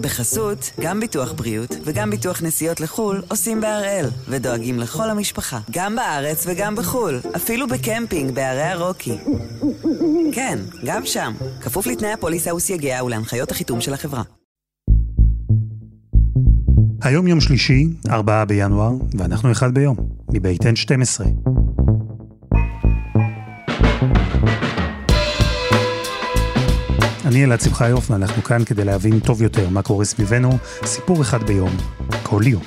בחסות, גם ביטוח בריאות וגם ביטוח נסיעות לחו"ל עושים בהראל, ודואגים לכל המשפחה, גם בארץ וגם בחו"ל, אפילו בקמפינג בערי הרוקי. כן, גם שם, כפוף לתנאי הפוליסה וסייגיה ולהנחיות החיתום של החברה. היום יום שלישי, 4 בינואר, ואנחנו אחד ביום, מבית N12. אני אלעד שמחיוף, ואנחנו כאן כדי להבין טוב יותר מה קורה סביבנו, סיפור אחד ביום, כל יום.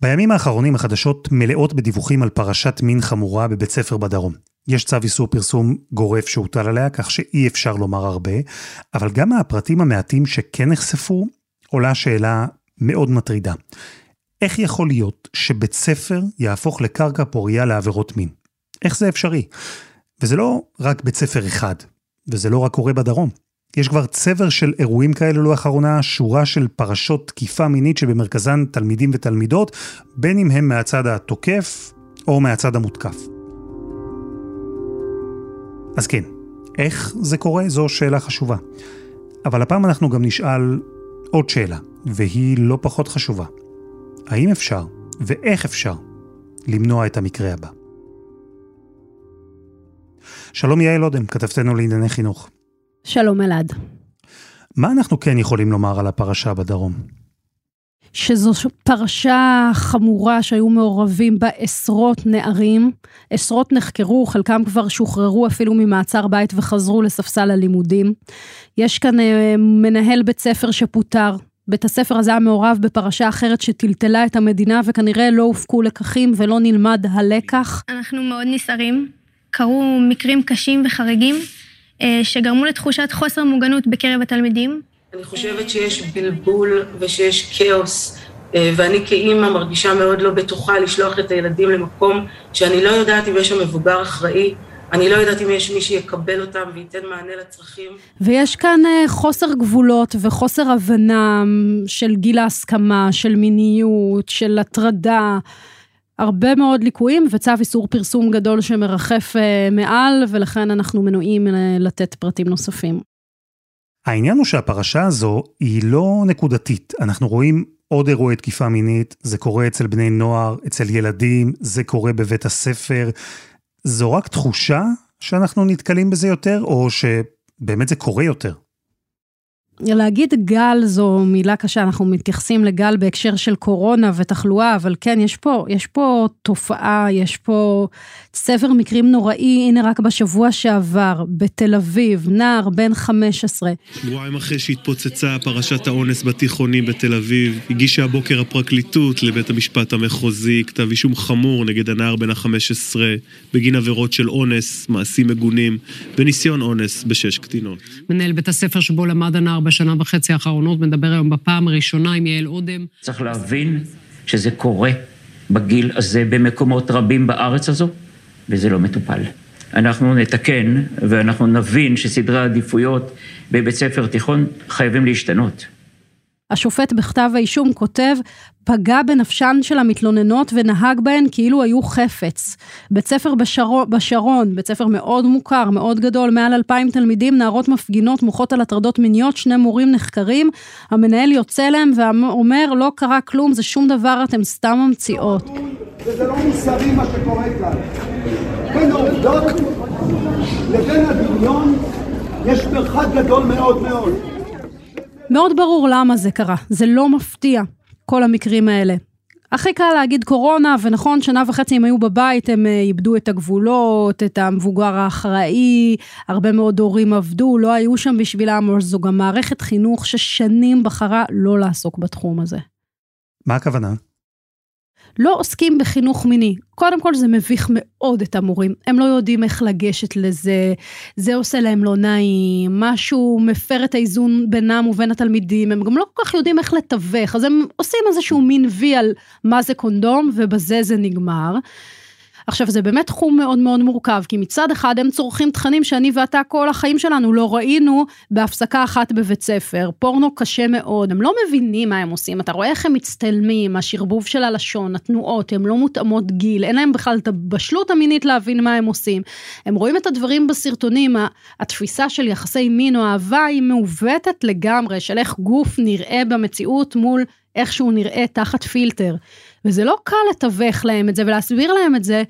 בימים האחרונים החדשות מלאות בדיווחים על פרשת מין חמורה בבית ספר בדרום. יש צו איסור פרסום גורף שהוטל עליה, כך שאי אפשר לומר הרבה, אבל גם מהפרטים המעטים שכן נחשפו, עולה שאלה מאוד מטרידה. איך יכול להיות שבית ספר יהפוך לקרקע פורייה לעבירות מין? איך זה אפשרי? וזה לא רק בית ספר אחד, וזה לא רק קורה בדרום. יש כבר צבר של אירועים כאלה לאחרונה, שורה של פרשות תקיפה מינית שבמרכזן תלמידים ותלמידות, בין אם הם מהצד התוקף או מהצד המותקף. אז כן, איך זה קורה? זו שאלה חשובה. אבל הפעם אנחנו גם נשאל עוד שאלה, והיא לא פחות חשובה. האם אפשר, ואיך אפשר, למנוע את המקרה הבא? שלום יעל אודם, כתבתנו לענייני חינוך. שלום אלעד. מה אנחנו כן יכולים לומר על הפרשה בדרום? שזו פרשה חמורה שהיו מעורבים בה עשרות נערים, עשרות נחקרו, חלקם כבר שוחררו אפילו ממעצר בית וחזרו לספסל הלימודים. יש כאן אה, מנהל בית ספר שפוטר, בית הספר הזה היה מעורב בפרשה אחרת שטלטלה את המדינה וכנראה לא הופקו לקחים ולא נלמד הלקח. אנחנו מאוד נסערים, קרו מקרים קשים וחריגים אה, שגרמו לתחושת חוסר מוגנות בקרב התלמידים. אני חושבת שיש בלבול ושיש כאוס, אה, ואני כאימא מרגישה מאוד לא בטוחה לשלוח את הילדים למקום שאני לא יודעת אם יש שם מבוגר אחראי. אני לא יודעת אם יש מי שיקבל אותם וייתן מענה לצרכים. ויש כאן אה, חוסר גבולות וחוסר הבנה של גיל ההסכמה, של מיניות, של הטרדה. הרבה מאוד ליקויים וצו איסור פרסום גדול שמרחף מעל, ולכן אנחנו מנועים לתת פרטים נוספים. העניין הוא שהפרשה הזו היא לא נקודתית. אנחנו רואים עוד אירועי תקיפה מינית, זה קורה אצל בני נוער, אצל ילדים, זה קורה בבית הספר. זו רק תחושה שאנחנו נתקלים בזה יותר, או שבאמת זה קורה יותר? להגיד גל זו מילה קשה, אנחנו מתייחסים לגל בהקשר של קורונה ותחלואה, אבל כן, יש פה, יש פה תופעה, יש פה ספר מקרים נוראי, הנה רק בשבוע שעבר, בתל אביב, נער בן 15. שבועיים אחרי שהתפוצצה פרשת האונס בתיכונים בתל אביב, הגישה הבוקר הפרקליטות לבית המשפט המחוזי כתב אישום חמור נגד הנער בן ה-15 בגין עבירות של אונס, מעשים מגונים וניסיון אונס בשש קטינות. מנהל בית הספר שבו למד הנער בשנה וחצי האחרונות, מדבר היום בפעם הראשונה עם יעל אודם. צריך להבין שזה קורה בגיל הזה במקומות רבים בארץ הזו, וזה לא מטופל. אנחנו נתקן ואנחנו נבין שסדרי העדיפויות בבית ספר תיכון חייבים להשתנות. השופט בכתב האישום כותב, פגע בנפשן של המתלוננות ונהג בהן כאילו היו חפץ. בית ספר בשרון, בשרון, בית ספר מאוד מוכר, מאוד גדול, מעל אלפיים תלמידים, נערות מפגינות, מוחות על הטרדות מיניות, שני מורים נחקרים, המנהל יוצא להם ואומר, לא קרה כלום, זה שום דבר, אתם סתם ממציאות. וזה לא מוסרי מה שקורה כאן. בין העובדות לבין הדמיון יש מרחק גדול מאוד מאוד. מאוד ברור למה זה קרה, זה לא מפתיע, כל המקרים האלה. הכי קל להגיד קורונה, ונכון, שנה וחצי הם היו בבית, הם אה, איבדו את הגבולות, את המבוגר האחראי, הרבה מאוד הורים עבדו, לא היו שם בשבילם, אבל זו גם מערכת חינוך ששנים בחרה לא לעסוק בתחום הזה. מה הכוונה? לא עוסקים בחינוך מיני. קודם כל זה מביך מאוד את המורים, הם לא יודעים איך לגשת לזה, זה עושה להם לא נעים, משהו מפר את האיזון בינם ובין התלמידים, הם גם לא כל כך יודעים איך לתווך, אז הם עושים איזשהו מין וי על מה זה קונדום, ובזה זה נגמר. עכשיו זה באמת תחום מאוד מאוד מורכב, כי מצד אחד הם צורכים תכנים שאני ואתה כל החיים שלנו לא ראינו בהפסקה אחת בבית ספר, פורנו קשה מאוד, הם לא מבינים מה הם עושים, אתה רואה איך הם מצטלמים, השרבוב של הלשון, התנועות, הן לא מותאמות גיל, אין להם בכלל את הבשלות המינית להבין מה הם עושים. הם רואים את הדברים בסרטונים, התפיסה של יחסי מין או אהבה היא מעוותת לגמרי, של איך גוף נראה במציאות מול איך שהוא נראה תחת פילטר. וזה לא קל לתווך להם את זה ולהסביר להם את זה,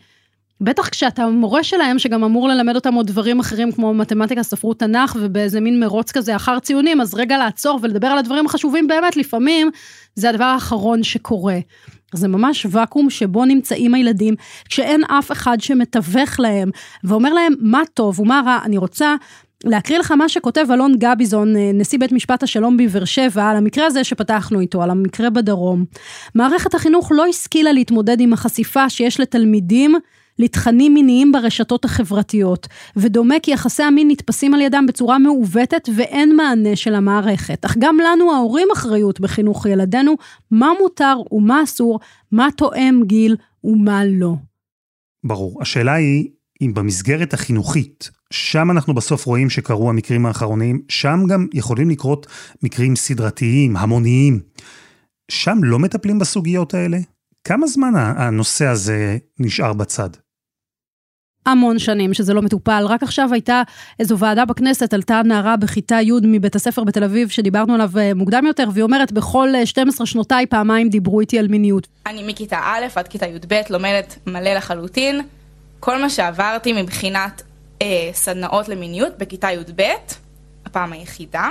בטח כשאתה מורה שלהם שגם אמור ללמד אותם עוד דברים אחרים כמו מתמטיקה, ספרות, תנ"ך ובאיזה מין מרוץ כזה אחר ציונים, אז רגע לעצור ולדבר על הדברים החשובים באמת, לפעמים זה הדבר האחרון שקורה. זה ממש ואקום שבו נמצאים הילדים, כשאין אף אחד שמתווך להם ואומר להם מה טוב ומה רע, אני רוצה להקריא לך מה שכותב אלון גביזון, אה, נשיא בית משפט השלום בבאר שבע, על המקרה הזה שפתחנו איתו, על המקרה בדרום. מערכת החינוך לא השכילה להתמודד עם החשיפה שיש לתלמידים לתכנים מיניים ברשתות החברתיות, ודומה כי יחסי המין נתפסים על ידם בצורה מעוותת ואין מענה של המערכת. אך גם לנו ההורים אחריות בחינוך ילדינו, מה מותר ומה אסור, מה תואם גיל ומה לא. ברור. השאלה היא, אם במסגרת החינוכית, שם אנחנו בסוף רואים שקרו המקרים האחרונים, שם גם יכולים לקרות מקרים סדרתיים, המוניים. שם לא מטפלים בסוגיות האלה? כמה זמן הנושא הזה נשאר בצד? המון שנים שזה לא מטופל. רק עכשיו הייתה איזו ועדה בכנסת, עלתה נערה בכיתה י' מבית הספר בתל אביב, שדיברנו עליו אה, מוקדם יותר, והיא אומרת, בכל 12 אה, שנותיי פעמיים דיברו איתי על מיניות. אני מכיתה א' עד כיתה י"ב לומדת מלא לחלוטין. כל מה שעברתי מבחינת סדנאות למיניות בכיתה י"ב, הפעם היחידה,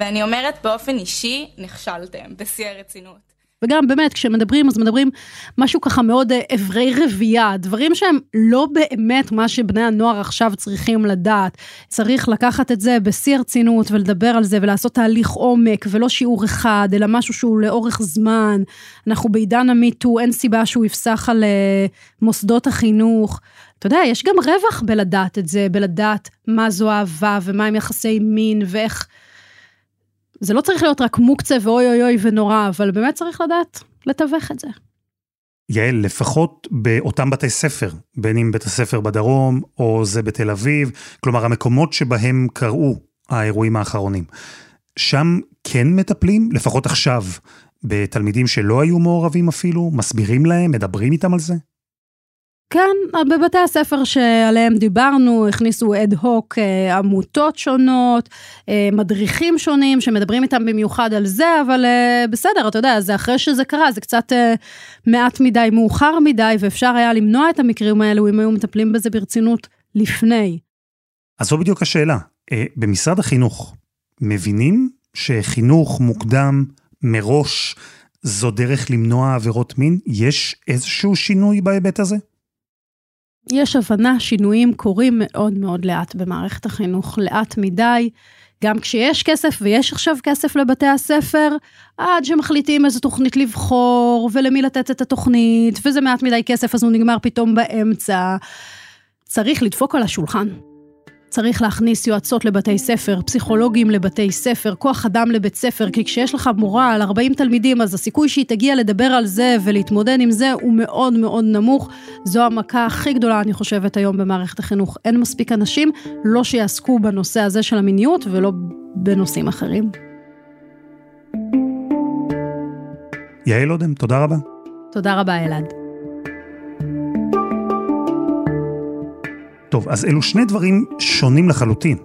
ואני אומרת באופן אישי, נכשלתם, בשיא הרצינות. וגם באמת כשמדברים אז מדברים משהו ככה מאוד אברי אה, רבייה, דברים שהם לא באמת מה שבני הנוער עכשיו צריכים לדעת. צריך לקחת את זה בשיא הרצינות ולדבר על זה ולעשות תהליך עומק ולא שיעור אחד, אלא משהו שהוא לאורך זמן. אנחנו בעידן המיטו, אין סיבה שהוא יפסח על אה, מוסדות החינוך. אתה יודע, יש גם רווח בלדעת את זה, בלדעת מה זו אהבה ומה הם יחסי מין ואיך... זה לא צריך להיות רק מוקצה ואוי אוי אוי ונורא, אבל באמת צריך לדעת לתווך את זה. יעל, לפחות באותם בתי ספר, בין אם בית הספר בדרום או זה בתל אביב, כלומר המקומות שבהם קרו האירועים האחרונים, שם כן מטפלים, לפחות עכשיו, בתלמידים שלא היו מעורבים אפילו, מסבירים להם, מדברים איתם על זה? כן, בבתי הספר שעליהם דיברנו, הכניסו אד הוק אה, עמותות שונות, אה, מדריכים שונים שמדברים איתם במיוחד על זה, אבל אה, בסדר, אתה יודע, זה אחרי שזה קרה, זה קצת מעט מדי, מאוחר מדי, ואפשר היה למנוע את המקרים האלו אם היו מטפלים בזה ברצינות לפני. אז זו בדיוק השאלה. במשרד החינוך, מבינים שחינוך מוקדם מראש זו דרך למנוע עבירות מין? יש איזשהו שינוי בהיבט הזה? יש הבנה, שינויים קורים מאוד מאוד לאט במערכת החינוך, לאט מדי. גם כשיש כסף, ויש עכשיו כסף לבתי הספר, עד שמחליטים איזה תוכנית לבחור, ולמי לתת את התוכנית, וזה מעט מדי כסף, אז הוא נגמר פתאום באמצע. צריך לדפוק על השולחן. צריך להכניס יועצות לבתי ספר, פסיכולוגים לבתי ספר, כוח אדם לבית ספר, כי כשיש לך מורה על 40 תלמידים, אז הסיכוי שהיא תגיע לדבר על זה ולהתמודד עם זה הוא מאוד מאוד נמוך. זו המכה הכי גדולה, אני חושבת, היום במערכת החינוך. אין מספיק אנשים, לא שיעסקו בנושא הזה של המיניות ולא בנושאים אחרים. יעל אודם, תודה רבה. תודה רבה, אלעד. טוב, אז אלו שני דברים שונים לחלוטין.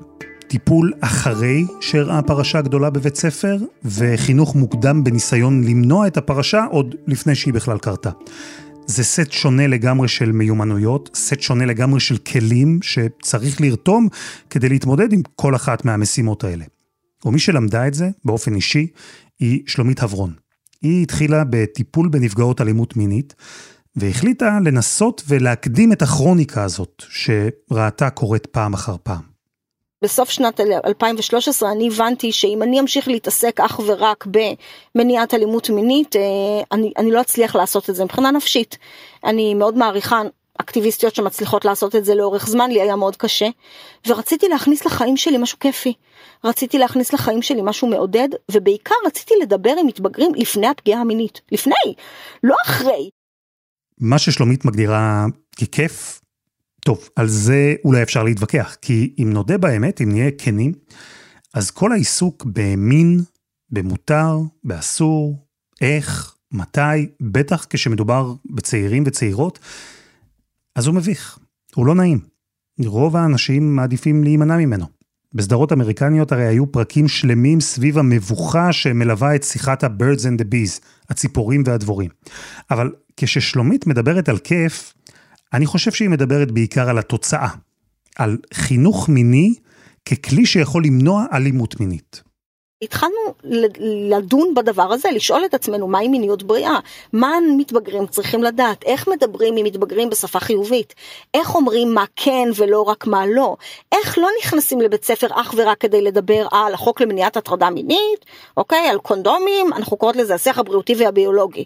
טיפול אחרי שאירעה פרשה גדולה בבית ספר, וחינוך מוקדם בניסיון למנוע את הפרשה עוד לפני שהיא בכלל קרתה. זה סט שונה לגמרי של מיומנויות, סט שונה לגמרי של כלים שצריך לרתום כדי להתמודד עם כל אחת מהמשימות האלה. ומי שלמדה את זה באופן אישי היא שלומית הברון. היא התחילה בטיפול בנפגעות אלימות מינית, והחליטה לנסות ולהקדים את הכרוניקה הזאת, שראתה קורית פעם אחר פעם. בסוף שנת 2013 אני הבנתי שאם אני אמשיך להתעסק אך ורק במניעת אלימות מינית, אה, אני, אני לא אצליח לעשות את זה מבחינה נפשית. אני מאוד מעריכה אקטיביסטיות שמצליחות לעשות את זה לאורך זמן, לי היה מאוד קשה, ורציתי להכניס לחיים שלי משהו כיפי. רציתי להכניס לחיים שלי משהו מעודד, ובעיקר רציתי לדבר עם מתבגרים לפני הפגיעה המינית. לפני, לא אחרי. מה ששלומית מגדירה ככיף, טוב, על זה אולי אפשר להתווכח, כי אם נודה באמת, אם נהיה כנים, אז כל העיסוק במין, במותר, באסור, איך, מתי, בטח כשמדובר בצעירים וצעירות, אז הוא מביך, הוא לא נעים. רוב האנשים מעדיפים להימנע ממנו. בסדרות אמריקניות הרי היו פרקים שלמים סביב המבוכה שמלווה את שיחת ה-birds and the bees, הציפורים והדבורים. אבל כששלומית מדברת על כיף, אני חושב שהיא מדברת בעיקר על התוצאה, על חינוך מיני ככלי שיכול למנוע אלימות מינית. התחלנו לדון בדבר הזה, לשאול את עצמנו מהי מיניות בריאה, מה מתבגרים צריכים לדעת, איך מדברים עם מתבגרים בשפה חיובית, איך אומרים מה כן ולא רק מה לא, איך לא נכנסים לבית ספר אך ורק כדי לדבר על החוק למניעת הטרדה מינית, אוקיי, על קונדומים, אנחנו קוראות לזה השיח הבריאותי והביולוגי,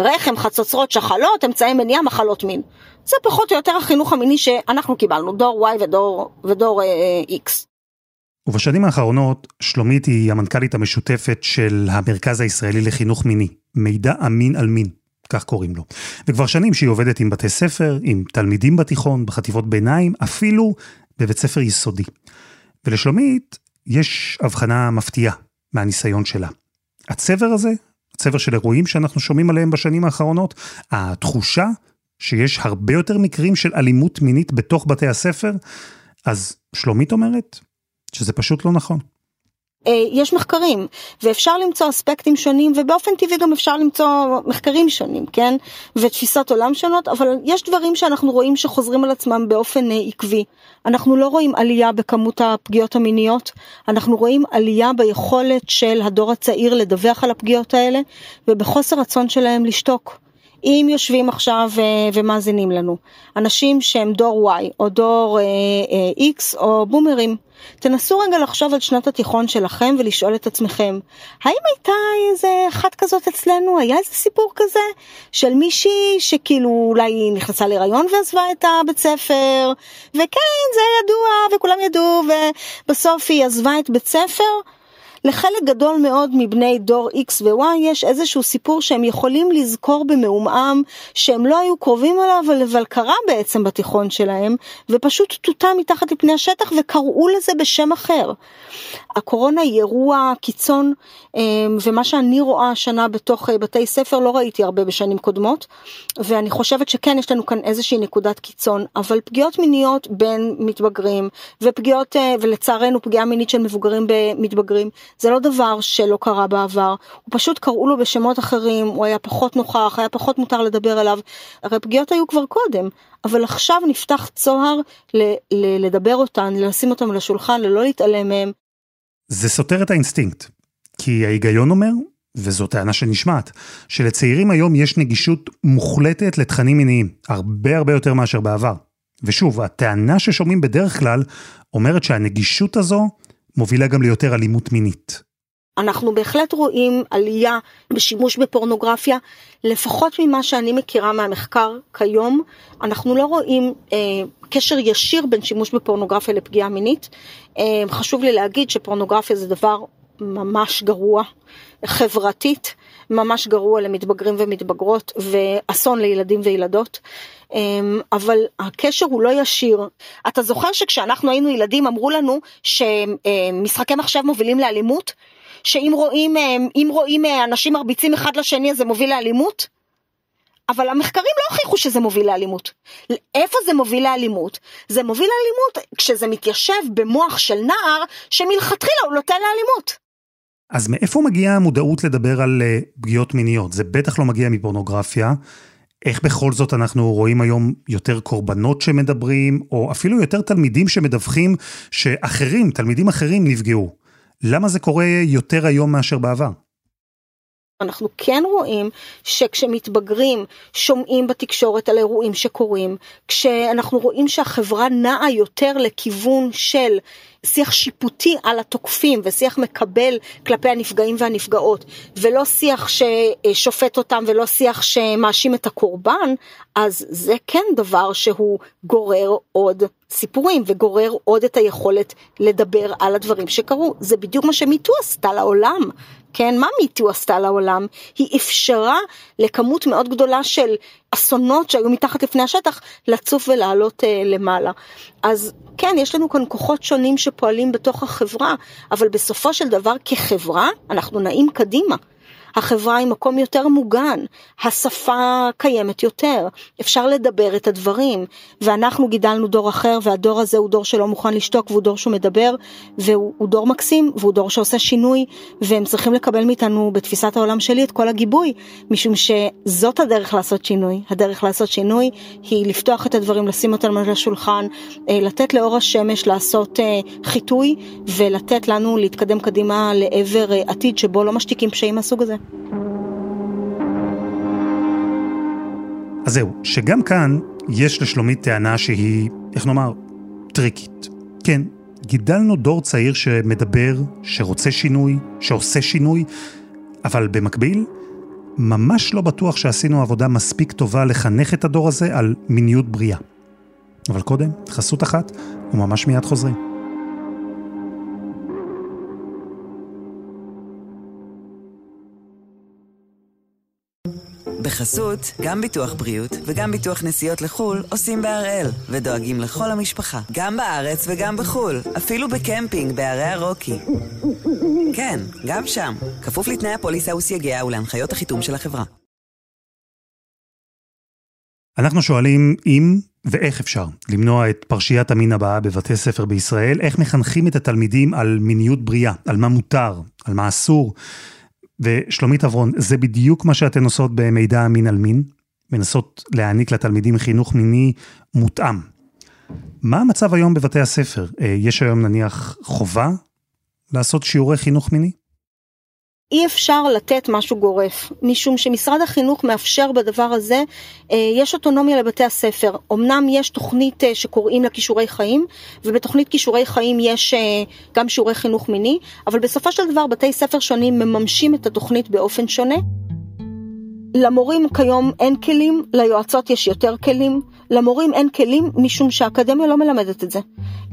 רחם, חצוצרות, שחלות, אמצעי מניעה, מחלות מין. זה פחות או יותר החינוך המיני שאנחנו קיבלנו, דור Y ודור, ודור אה, X. ובשנים האחרונות, שלומית היא המנכ"לית המשותפת של המרכז הישראלי לחינוך מיני, מידע אמין על מין, כך קוראים לו. וכבר שנים שהיא עובדת עם בתי ספר, עם תלמידים בתיכון, בחטיבות ביניים, אפילו בבית ספר יסודי. ולשלומית יש הבחנה מפתיעה מהניסיון שלה. הצבר הזה, הצבר של אירועים שאנחנו שומעים עליהם בשנים האחרונות, התחושה שיש הרבה יותר מקרים של אלימות מינית בתוך בתי הספר, אז שלומית אומרת, שזה פשוט לא נכון. אה, יש מחקרים ואפשר למצוא אספקטים שונים ובאופן טבעי גם אפשר למצוא מחקרים שונים, כן? ותפיסות עולם שונות, אבל יש דברים שאנחנו רואים שחוזרים על עצמם באופן אה, עקבי. אנחנו לא רואים עלייה בכמות הפגיעות המיניות, אנחנו רואים עלייה ביכולת של הדור הצעיר לדווח על הפגיעות האלה ובחוסר רצון שלהם לשתוק. אם יושבים עכשיו uh, ומאזינים לנו, אנשים שהם דור Y או דור uh, uh, X או בומרים, תנסו רגע לחשוב על שנת התיכון שלכם ולשאול את עצמכם, האם הייתה איזה אחת כזאת אצלנו? היה איזה סיפור כזה? של מישהי שכאילו אולי נכנסה להיריון ועזבה את הבית ספר, וכן, זה ידוע וכולם ידעו, ובסוף היא עזבה את בית ספר? לחלק גדול מאוד מבני דור X ו-Y יש איזשהו סיפור שהם יכולים לזכור במעומעם שהם לא היו קרובים אליו, אבל קרה בעצם בתיכון שלהם, ופשוט טוטה מתחת לפני השטח וקראו לזה בשם אחר. הקורונה היא אירוע קיצון, אמ, ומה שאני רואה השנה בתוך אה, בתי ספר לא ראיתי הרבה בשנים קודמות, ואני חושבת שכן יש לנו כאן איזושהי נקודת קיצון, אבל פגיעות מיניות בין מתבגרים, ופגיעות, אה, ולצערנו פגיעה מינית של מבוגרים במתבגרים, זה לא דבר שלא קרה בעבר, הוא פשוט קראו לו בשמות אחרים, הוא היה פחות נוכח, היה פחות מותר לדבר עליו, הרי פגיעות היו כבר קודם, אבל עכשיו נפתח צוהר ל- ל- לדבר אותן, לשים אותן על השולחן, ללא להתעלם מהם. זה סותר את האינסטינקט, כי ההיגיון אומר, וזו טענה שנשמעת, שלצעירים היום יש נגישות מוחלטת לתכנים מיניים, הרבה הרבה יותר מאשר בעבר. ושוב, הטענה ששומעים בדרך כלל אומרת שהנגישות הזו מובילה גם ליותר אלימות מינית. אנחנו בהחלט רואים עלייה בשימוש בפורנוגרפיה, לפחות ממה שאני מכירה מהמחקר כיום, אנחנו לא רואים אה, קשר ישיר בין שימוש בפורנוגרפיה לפגיעה מינית. אה, חשוב לי להגיד שפורנוגרפיה זה דבר ממש גרוע, חברתית, ממש גרוע למתבגרים ומתבגרות ואסון לילדים וילדות. אמ, אבל הקשר הוא לא ישיר. אתה זוכר שכשאנחנו היינו ילדים אמרו לנו שמשחקי מחשב מובילים לאלימות? שאם רואים, אמ, רואים אה, אנשים מרביצים אחד לשני אז זה מוביל לאלימות? אבל המחקרים לא הוכיחו שזה מוביל לאלימות. איפה זה מוביל לאלימות? זה מוביל לאלימות כשזה מתיישב במוח של נער שמלכתחילה הוא נותן לאלימות. אז מאיפה מגיעה המודעות לדבר על uh, פגיעות מיניות? זה בטח לא מגיע מפורנוגרפיה. איך בכל זאת אנחנו רואים היום יותר קורבנות שמדברים, או אפילו יותר תלמידים שמדווחים שאחרים, תלמידים אחרים נפגעו? למה זה קורה יותר היום מאשר בעבר? אנחנו כן רואים שכשמתבגרים שומעים בתקשורת על אירועים שקורים, כשאנחנו רואים שהחברה נעה יותר לכיוון של שיח שיפוטי על התוקפים ושיח מקבל כלפי הנפגעים והנפגעות, ולא שיח ששופט אותם ולא שיח שמאשים את הקורבן, אז זה כן דבר שהוא גורר עוד סיפורים וגורר עוד את היכולת לדבר על הדברים שקרו. זה בדיוק מה שמיטו עשתה לעולם. כן, מה מיטו עשתה לעולם? היא אפשרה לכמות מאוד גדולה של אסונות שהיו מתחת לפני השטח, לצוף ולעלות אה, למעלה. אז כן, יש לנו כאן כוחות שונים שפועלים בתוך החברה, אבל בסופו של דבר כחברה, אנחנו נעים קדימה. החברה היא מקום יותר מוגן, השפה קיימת יותר, אפשר לדבר את הדברים, ואנחנו גידלנו דור אחר, והדור הזה הוא דור שלא מוכן לשתוק, והוא דור שמדבר, והוא דור מקסים, והוא דור שעושה שינוי, והם צריכים לקבל מאיתנו, בתפיסת העולם שלי, את כל הגיבוי, משום שזאת הדרך לעשות שינוי. הדרך לעשות שינוי היא לפתוח את הדברים, לשים אותם על השולחן, אה, לתת לאור השמש לעשות אה, חיטוי, ולתת לנו להתקדם קדימה לעבר אה, עתיד שבו לא משתיקים פשעים מהסוג הזה. אז זהו, שגם כאן יש לשלומית טענה שהיא, איך נאמר, טריקית. כן, גידלנו דור צעיר שמדבר, שרוצה שינוי, שעושה שינוי, אבל במקביל, ממש לא בטוח שעשינו עבודה מספיק טובה לחנך את הדור הזה על מיניות בריאה. אבל קודם, חסות אחת, וממש מיד חוזרים. בחסות, גם ביטוח בריאות וגם ביטוח נסיעות לחו"ל עושים בהראל, ודואגים לכל המשפחה, גם בארץ וגם בחו"ל, אפילו בקמפינג בערי הרוקי. כן, גם שם, כפוף לתנאי הפוליסה וסייגיה ולהנחיות החיתום של החברה. אנחנו שואלים אם ואיך אפשר למנוע את פרשיית המין הבאה בבתי ספר בישראל, איך מחנכים את התלמידים על מיניות בריאה, על מה מותר, על מה אסור. ושלומית אברון, זה בדיוק מה שאתן עושות במידע המין על מין, מנסות להעניק לתלמידים חינוך מיני מותאם. מה המצב היום בבתי הספר? אה, יש היום נניח חובה לעשות שיעורי חינוך מיני? אי אפשר לתת משהו גורף, משום שמשרד החינוך מאפשר בדבר הזה, אה, יש אוטונומיה לבתי הספר. אמנם יש תוכנית אה, שקוראים לה כישורי חיים, ובתוכנית כישורי חיים יש אה, גם שיעורי חינוך מיני, אבל בסופו של דבר בתי ספר שונים מממשים את התוכנית באופן שונה. למורים כיום אין כלים, ליועצות יש יותר כלים. למורים אין כלים משום שהאקדמיה לא מלמדת את זה.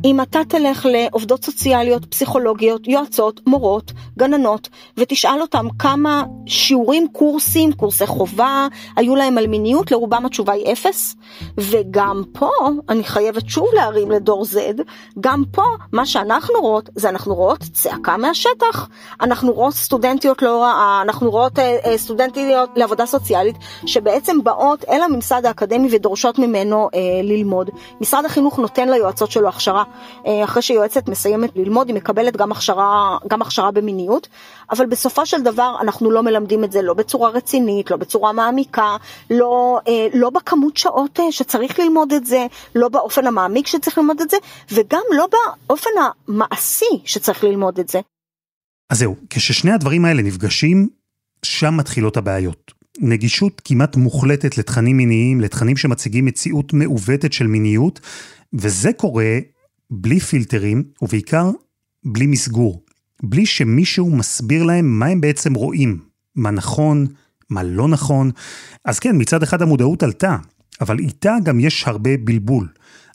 אם אתה תלך לעובדות סוציאליות, פסיכולוגיות, יועצות, מורות, גננות, ותשאל אותם כמה שיעורים, קורסים, קורסי חובה, היו להם על מיניות, לרובם התשובה היא אפס. וגם פה, אני חייבת שוב להרים לדור Z, גם פה, מה שאנחנו רואות, זה אנחנו רואות צעקה מהשטח. אנחנו רואות סטודנטיות להוראה, אנחנו רואות אה, אה, סטודנטיות לעבודה סוציאלית, שבעצם באות אל הממסד האקדמי ודורשות ממנו אה, ללמוד. משרד החינוך נותן ליועצות שלו הכשרה. אה, אחרי שיועצת מסיימת ללמוד, היא מקבלת גם הכשרה, גם הכשרה במיניות, אבל בסופו של דבר אנחנו לא מלמדים את זה לא בצורה רצינית, לא בצורה מעמיקה, לא, אה, לא בכמות שעות אה, שצריך ללמוד את זה, לא באופן המעמיק שצריך ללמוד את זה, וגם לא באופן המעשי שצריך ללמוד את זה. אז זהו, כששני הדברים האלה נפגשים, שם מתחילות הבעיות. נגישות כמעט מוחלטת לתכנים מיניים, לתכנים שמציגים מציאות מעוותת של מיניות, וזה קורה בלי פילטרים, ובעיקר בלי מסגור. בלי שמישהו מסביר להם מה הם בעצם רואים, מה נכון, מה לא נכון. אז כן, מצד אחד המודעות עלתה, אבל איתה גם יש הרבה בלבול,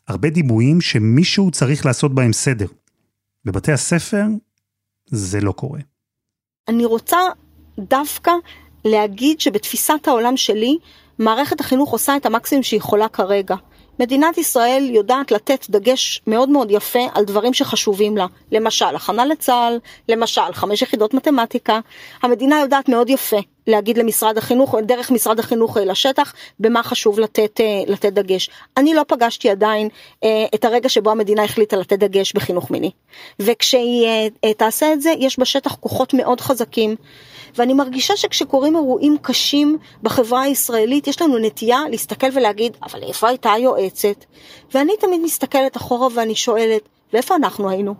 הרבה דיבויים שמישהו צריך לעשות בהם סדר. בבתי הספר זה לא קורה. אני רוצה דווקא להגיד שבתפיסת העולם שלי, מערכת החינוך עושה את המקסימום שהיא יכולה כרגע. מדינת ישראל יודעת לתת דגש מאוד מאוד יפה על דברים שחשובים לה. למשל, הכנה לצה"ל, למשל, חמש יחידות מתמטיקה. המדינה יודעת מאוד יפה להגיד למשרד החינוך, דרך משרד החינוך אה, לשטח, במה חשוב לתת, אה, לתת דגש. אני לא פגשתי עדיין אה, את הרגע שבו המדינה החליטה לתת דגש בחינוך מיני. וכשהיא תעשה את זה, יש בשטח כוחות מאוד חזקים. ואני מרגישה שכשקורים אירועים קשים בחברה הישראלית, יש לנו נטייה להסתכל ולהגיד, אבל איפה הייתה היועצת? ואני תמיד מסתכלת אחורה ואני שואלת, ואיפה אנחנו היינו?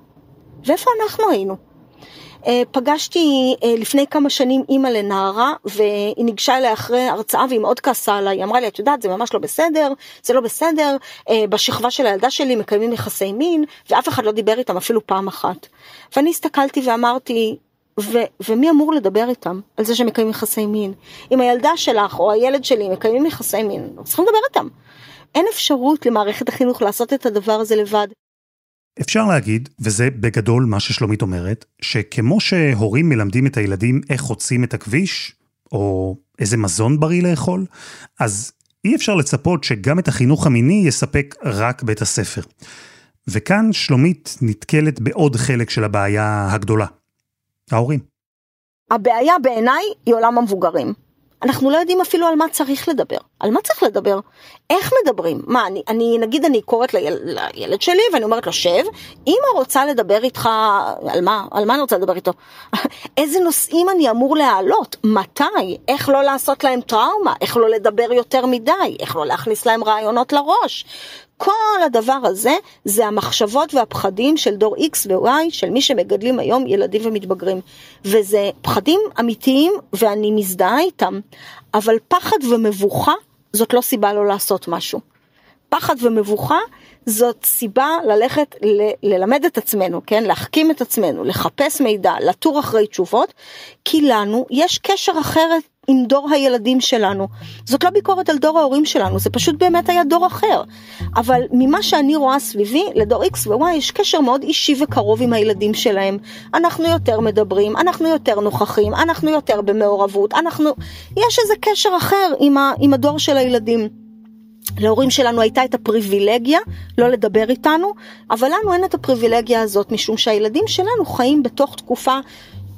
ואיפה אנחנו היינו? אה, פגשתי אה, לפני כמה שנים אימא לנערה והיא ניגשה אליה אחרי הרצאה והיא מאוד כעסה עליי, היא אמרה לי את יודעת זה ממש לא בסדר, זה לא בסדר, אה, בשכבה של הילדה שלי מקיימים יחסי מין ואף אחד לא דיבר איתם אפילו פעם אחת. ואני הסתכלתי ואמרתי ו- ומי אמור לדבר איתם על זה שהם מקיימים יחסי מין? אם הילדה שלך או הילד שלי מקיימים יחסי מין, צריכים לדבר איתם. אין אפשרות למערכת החינוך לעשות את הדבר הזה לבד. אפשר להגיד, וזה בגדול מה ששלומית אומרת, שכמו שהורים מלמדים את הילדים איך חוצים את הכביש, או איזה מזון בריא לאכול, אז אי אפשר לצפות שגם את החינוך המיני יספק רק בית הספר. וכאן שלומית נתקלת בעוד חלק של הבעיה הגדולה. ההורים. הבעיה בעיניי היא עולם המבוגרים. אנחנו לא יודעים אפילו על מה צריך לדבר. על מה צריך לדבר? איך מדברים? מה, אני, אני נגיד אני קוראת ליל, לילד שלי ואני אומרת לו, שב, אמא רוצה לדבר איתך, על מה? על מה אני רוצה לדבר איתו? איזה נושאים אני אמור להעלות? מתי? איך לא לעשות להם טראומה? איך לא לדבר יותר מדי? איך לא להכניס להם רעיונות לראש? כל הדבר הזה זה המחשבות והפחדים של דור X ו-Y, של מי שמגדלים היום ילדים ומתבגרים. וזה פחדים אמיתיים ואני מזדהה איתם, אבל פחד ומבוכה זאת לא סיבה לא לעשות משהו. פחד ומבוכה זאת סיבה ללכת ל- ללמד את עצמנו, כן? להחכים את עצמנו, לחפש מידע, לתור אחרי תשובות, כי לנו יש קשר אחרת עם דור הילדים שלנו. זאת לא ביקורת על דור ההורים שלנו, זה פשוט באמת היה דור אחר. אבל ממה שאני רואה סביבי, לדור X ו-Y יש קשר מאוד אישי וקרוב עם הילדים שלהם. אנחנו יותר מדברים, אנחנו יותר נוכחים, אנחנו יותר במעורבות, אנחנו... יש איזה קשר אחר עם, ה... עם הדור של הילדים. להורים שלנו הייתה את הפריבילגיה לא לדבר איתנו, אבל לנו אין את הפריבילגיה הזאת, משום שהילדים שלנו חיים בתוך תקופה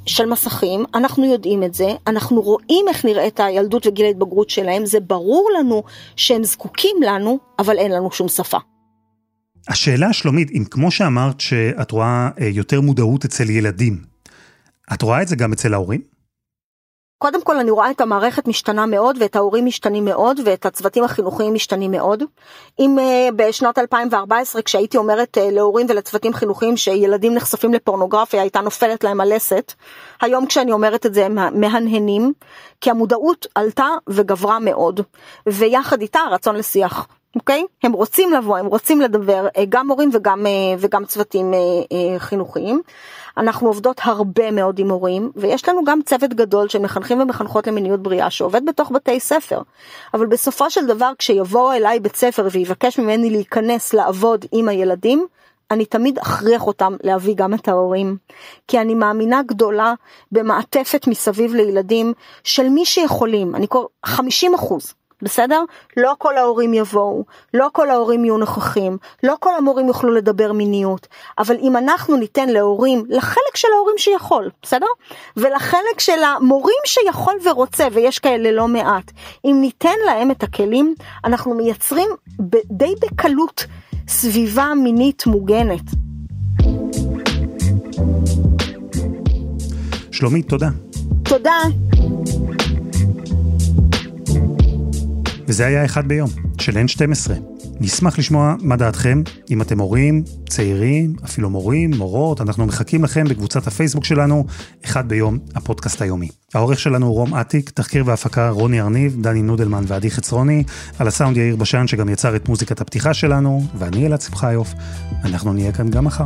של מסכים, אנחנו יודעים את זה, אנחנו רואים איך נראית הילדות וגיל ההתבגרות שלהם, זה ברור לנו שהם זקוקים לנו, אבל אין לנו שום שפה. השאלה שלומית, אם כמו שאמרת שאת רואה אה, יותר מודעות אצל ילדים, את רואה את זה גם אצל ההורים? קודם כל אני רואה את המערכת משתנה מאוד ואת ההורים משתנים מאוד ואת הצוותים החינוכיים משתנים מאוד. אם uh, בשנת 2014 כשהייתי אומרת uh, להורים ולצוותים חינוכיים שילדים נחשפים לפורנוגרפיה הייתה נופלת להם הלסת, היום כשאני אומרת את זה הם מהנהנים, כי המודעות עלתה וגברה מאוד, ויחד איתה הרצון לשיח. אוקיי? Okay? הם רוצים לבוא, הם רוצים לדבר, אה, גם מורים וגם, וגם צוותים חינוכיים. אנחנו עובדות הרבה מאוד עם הורים, ויש לנו גם צוות גדול של מחנכים ומחנכות למיניות בריאה שעובד בתוך בתי ספר. אבל בסופו של דבר כשיבואו אליי בית ספר ויבקש ממני להיכנס לעבוד עם הילדים, אני תמיד אכריח אותם להביא גם את ההורים. כי אני מאמינה גדולה במעטפת מסביב לילדים של מי שיכולים, אני קורא 50 אחוז. בסדר? לא כל ההורים יבואו, לא כל ההורים יהיו נוכחים, לא כל המורים יוכלו לדבר מיניות, אבל אם אנחנו ניתן להורים, לחלק של ההורים שיכול, בסדר? ולחלק של המורים שיכול ורוצה, ויש כאלה לא מעט, אם ניתן להם את הכלים, אנחנו מייצרים די בקלות סביבה מינית מוגנת. שלומית, תודה. תודה. וזה היה אחד ביום, של N12. נשמח לשמוע מה דעתכם, אם אתם הורים, צעירים, אפילו מורים, מורות, אנחנו מחכים לכם בקבוצת הפייסבוק שלנו, אחד ביום, הפודקאסט היומי. העורך שלנו הוא רום אטיק, תחקיר והפקה רוני ארניב, דני נודלמן ועדי חצרוני, על הסאונד יאיר בשן שגם יצר את מוזיקת הפתיחה שלנו, ואני אלעד שמחיוף. אנחנו נהיה כאן גם מחר.